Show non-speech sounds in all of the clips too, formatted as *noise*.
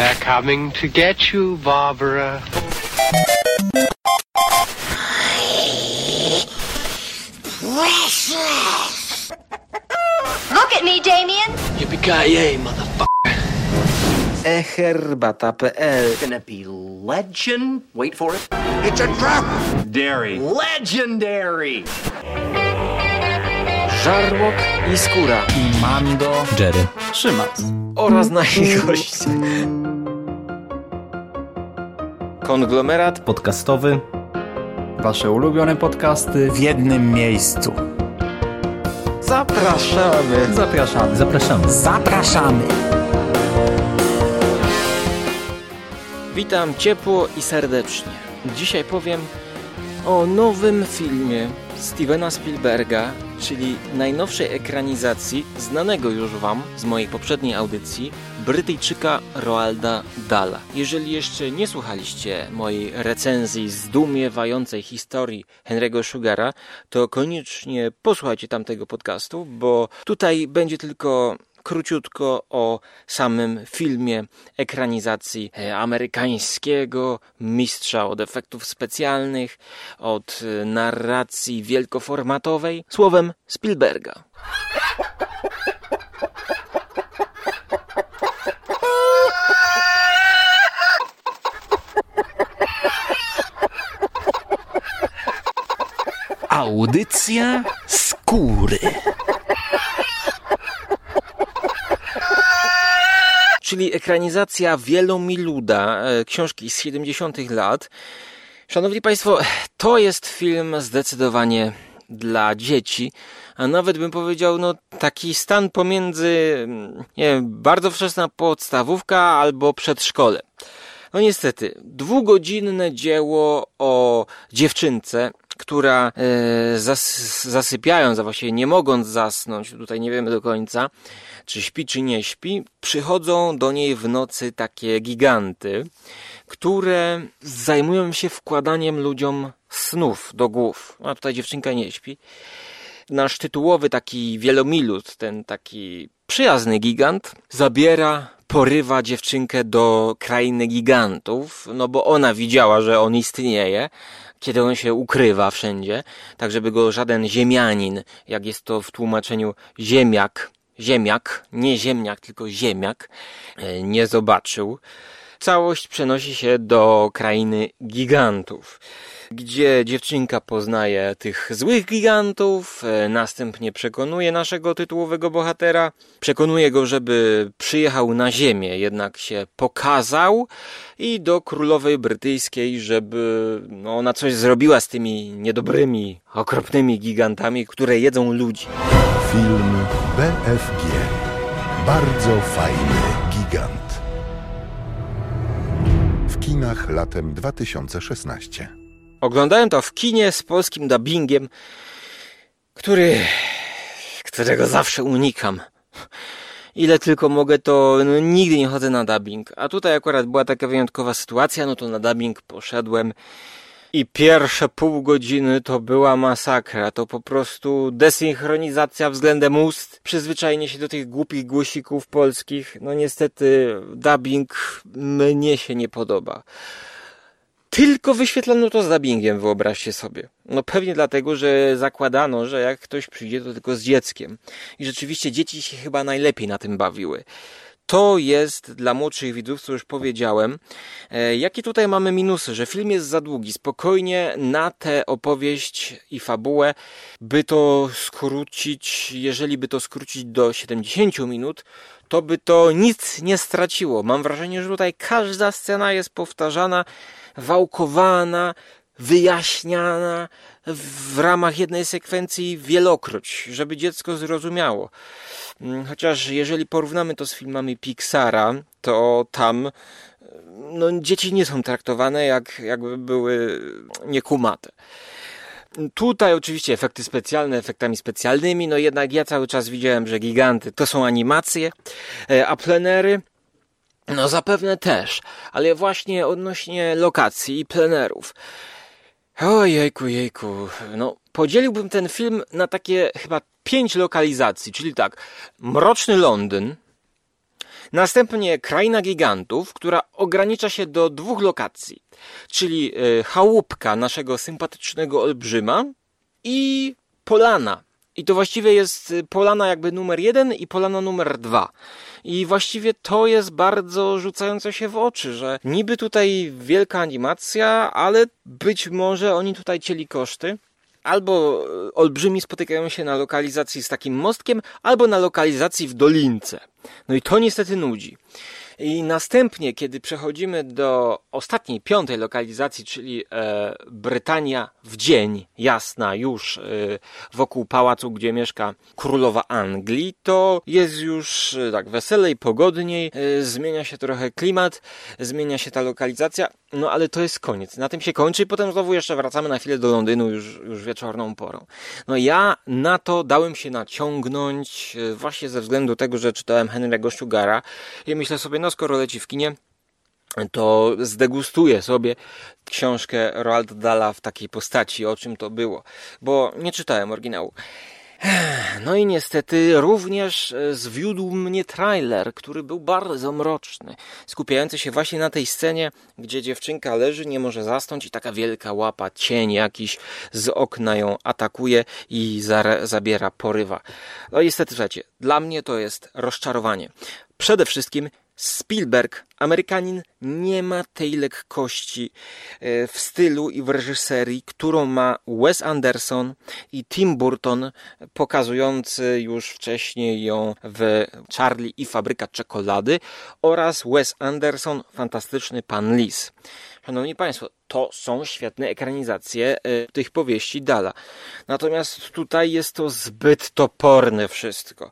They're coming to get you, Barbara. Precious! Look at me, Damien. Yippee-ki-yay, motherfucker. eherbata.pl Gonna be legend. Wait for it. It's a trap! Dairy. Legendary. Żarłok i Skóra i Mando, Jerry, Szymas. oraz nasi goście. *laughs* Konglomerat podcastowy. Wasze ulubione podcasty w jednym miejscu. Zapraszamy. Zapraszamy. Zapraszamy. Zapraszamy. Witam ciepło i serdecznie. Dzisiaj powiem o nowym filmie Stevena Spielberga, czyli najnowszej ekranizacji znanego już Wam z mojej poprzedniej audycji Brytyjczyka Roalda Dala. Jeżeli jeszcze nie słuchaliście mojej recenzji zdumiewającej historii Henry'ego Sugara, to koniecznie posłuchajcie tamtego podcastu, bo tutaj będzie tylko króciutko o samym filmie ekranizacji e, amerykańskiego mistrza od efektów specjalnych, od e, narracji wielkoformatowej, słowem Spielberga. Audycja skóry. Czyli ekranizacja Wielomiluda, e, książki z 70. lat. Szanowni Państwo, to jest film zdecydowanie dla dzieci, a nawet bym powiedział, no taki stan pomiędzy, mm, nie wiem, bardzo wczesna podstawówka albo przedszkole. No niestety, dwugodzinne dzieło o dziewczynce, która e, zas, zasypiając, a właściwie nie mogąc zasnąć, tutaj nie wiemy do końca, czy śpi, czy nie śpi, przychodzą do niej w nocy takie giganty, które zajmują się wkładaniem ludziom snów do głów. A tutaj dziewczynka nie śpi. Nasz tytułowy taki wielomilut, ten taki przyjazny gigant, zabiera porywa dziewczynkę do krainy gigantów, no bo ona widziała, że on istnieje, kiedy on się ukrywa wszędzie, tak żeby go żaden ziemianin, jak jest to w tłumaczeniu ziemiak, ziemiak, nie ziemniak, tylko ziemiak, e, nie zobaczył. Całość przenosi się do krainy gigantów, gdzie dziewczynka poznaje tych złych gigantów, e, następnie przekonuje naszego tytułowego bohatera, przekonuje go, żeby przyjechał na ziemię, jednak się pokazał i do królowej brytyjskiej, żeby no, ona coś zrobiła z tymi niedobrymi, okropnymi gigantami, które jedzą ludzi. Film BFG. Bardzo fajny gigant. W kinach latem 2016. Oglądałem to w kinie z polskim dubbingiem, który, którego zawsze unikam. Ile tylko mogę, to no, nigdy nie chodzę na dubbing. A tutaj akurat była taka wyjątkowa sytuacja, no to na dubbing poszedłem. I pierwsze pół godziny to była masakra. To po prostu desynchronizacja względem ust. Przyzwyczajenie się do tych głupich głosików polskich. No niestety dubbing mnie się nie podoba. Tylko wyświetlono to z dubbingiem, wyobraźcie sobie. No pewnie dlatego, że zakładano, że jak ktoś przyjdzie, to tylko z dzieckiem. I rzeczywiście dzieci się chyba najlepiej na tym bawiły. To jest dla młodszych widzów, co już powiedziałem. E, jakie tutaj mamy minusy? Że film jest za długi. Spokojnie na tę opowieść i fabułę, by to skrócić, jeżeli by to skrócić do 70 minut, to by to nic nie straciło. Mam wrażenie, że tutaj każda scena jest powtarzana, wałkowana, wyjaśniana w ramach jednej sekwencji wielokroć, żeby dziecko zrozumiało. Mm, Chociaż jeżeli porównamy to z filmami Pixara, to tam no, dzieci nie są traktowane jak jakby były niekumate. Tutaj oczywiście efekty specjalne efektami specjalnymi, no jednak ja cały czas widziałem, że giganty to są animacje, e, a plenery no zapewne też, ale właśnie odnośnie lokacji i plenerów. Ojejku, jejku, no podzieliłbym ten film na takie chyba pięć lokalizacji, czyli tak, mroczny Londyn, Następnie Kraina Gigantów, która ogranicza się do dwóch lokacji, czyli e, chałupka naszego sympatycznego olbrzyma i polana. I to właściwie jest e, polana jakby numer jeden i polana numer dwa. I właściwie to jest bardzo rzucające się w oczy, że niby tutaj wielka animacja, ale być może oni tutaj cieli koszty. Albo e, olbrzymi spotykają się na lokalizacji z takim mostkiem, albo na lokalizacji w dolince. No i to niestety nudzi. I następnie, kiedy przechodzimy do ostatniej, piątej lokalizacji, czyli e, Brytania w dzień, jasna, już e, wokół pałacu, gdzie mieszka królowa Anglii, to jest już e, tak weselej, pogodniej, e, zmienia się trochę klimat, zmienia się ta lokalizacja, no ale to jest koniec. Na tym się kończy i potem znowu jeszcze wracamy na chwilę do Londynu już, już wieczorną porą. No ja na to dałem się naciągnąć e, właśnie ze względu tego, że czytałem Henry'ego Sugara i myślę sobie, no skoro leci w kinie, to zdegustuję sobie książkę Roald Dala w takiej postaci, o czym to było, bo nie czytałem oryginału. No i niestety również e, zwiódł mnie trailer, który był bardzo mroczny, skupiający się właśnie na tej scenie, gdzie dziewczynka leży, nie może zasnąć i taka wielka łapa, cień jakiś z okna ją atakuje i zabiera, porywa. No niestety, słuchajcie, dla mnie to jest rozczarowanie. Przede wszystkim Spielberg, Amerykanin, nie ma tej lekkości e, w stylu i w reżyserii, którą ma Wes Anderson i Tim Burton, pokazujący już wcześniej ją w Charlie i Fabryka Czekolady oraz Wes Anderson, fantastyczny Pan Lis. Szanowni Państwo, to są świetne ekranizacje e, tych powieści Dala. Natomiast tutaj jest to zbyt toporne wszystko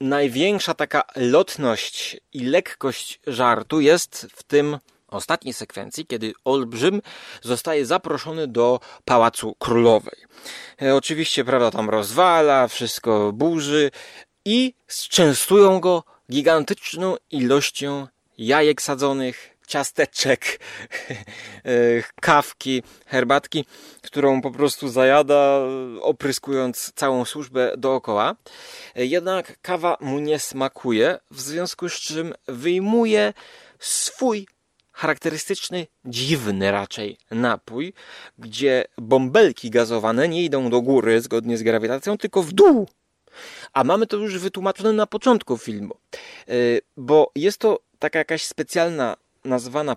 największa taka lotność i lekkość żartu jest w tym ostatniej sekwencji, kiedy Olbrzym zostaje zaproszony do Pałacu Królowej. E, oczywiście, prawda, tam rozwala, wszystko burzy i zczęstują go gigantyczną ilością jajek sadzonych, ciasteczek, *laughs* e, kawki, herbatki, którą po prostu zajada, opryskując całą służbę dookoła. E, jednak kawa mu nie smakuje, w związku z czym wyjmuje swój charakterystyczny, dziwny raczej napój, gdzie bąbelki gazowane nie idą do góry zgodnie z grawitacją, tylko w dół. A mamy to już wytłumaczone na początku filmu, e, bo jest to taka jakaś specjalna nazwana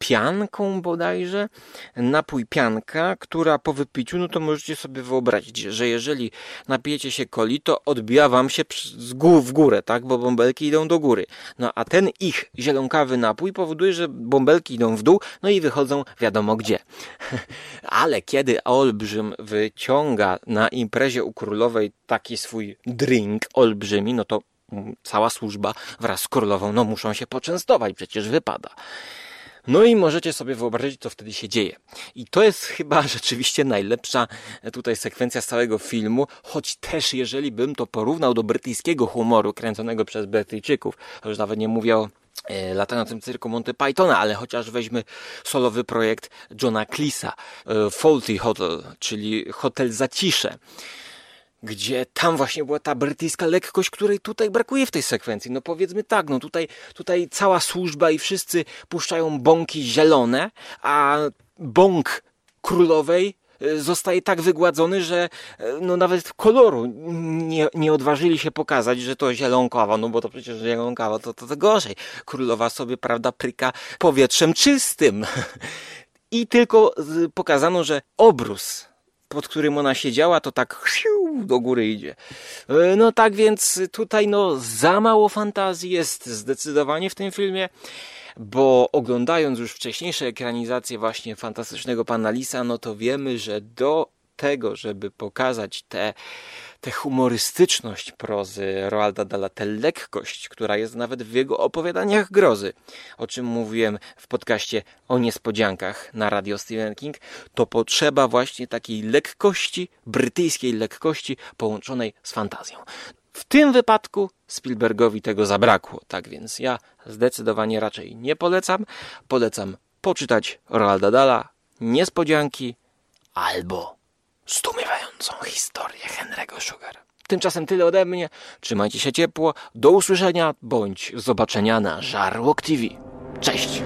pianką bodajże, napój pianka, która po wypiciu, no to możecie sobie wyobrazić, że jeżeli napijecie się coli, to odbija wam się w górę, tak, bo bąbelki idą do góry. No a ten ich zielonkawy napój powoduje, że bąbelki idą w dół, no i wychodzą wiadomo gdzie. *laughs* Ale kiedy olbrzym wyciąga na imprezie u królowej taki swój drink olbrzymi, no to cała służba wraz z królową, no muszą się poczęstować, przecież wypada. No i możecie sobie wyobrazić, co wtedy się dzieje. I to jest chyba *laughs* rzeczywiście najlepsza tutaj sekwencja z całego filmu, choć też jeżeli bym to porównał do brytyjskiego humoru kręconego przez Brytyjczyków, to już nawet nie mówię o e, latającym cyrku Monty Pythona, ale chociaż weźmy solowy projekt Johna Cleesa, e, Faulty Hotel, czyli Hotel Zacisze gdzie tam właśnie była ta brytyjska lekkość, której tutaj brakuje w tej sekwencji. No powiedzmy tak, no tutaj, tutaj cała służba i wszyscy puszczają bąki zielone, a bąk królowej e, zostaje tak wygładzony, że e, no nawet koloru nie, nie odważyli się pokazać, że to zielonkawa, no bo to przecież zielonkawa to, to, to gorzej. Królowa sobie, prawda, pryka powietrzem czystym. *laughs* I tylko pokazano, że obrus pod którym ona siedziała, to tak do góry idzie. E, no tak więc tutaj no za mało fantazji jest zdecydowanie w tym filmie, bo oglądając już wcześniejsze ekranizacje właśnie fantastycznego pana Lisa, no to wiemy, że do tego, żeby pokazać tę te, humorystyczność prozy Roalda Dalla, tę lekkość, która jest nawet w jego opowiadaniach grozy, o czym mówiłem w podcaście o niespodziankach na radio Stephen King, to potrzeba właśnie takiej lekkości, brytyjskiej lekkości połączonej z fantazją. W tym wypadku Spielbergowi tego zabrakło, tak więc ja zdecydowanie raczej nie polecam. Polecam poczytać Roalda Dalla, niespodzianki albo zdumiewającą historię Henry'ego Sugara. Tymczasem tyle ode mnie. Trzymajcie się ciepło. Do usłyszenia bądź zobaczenia na Żarłok TV. Cześć!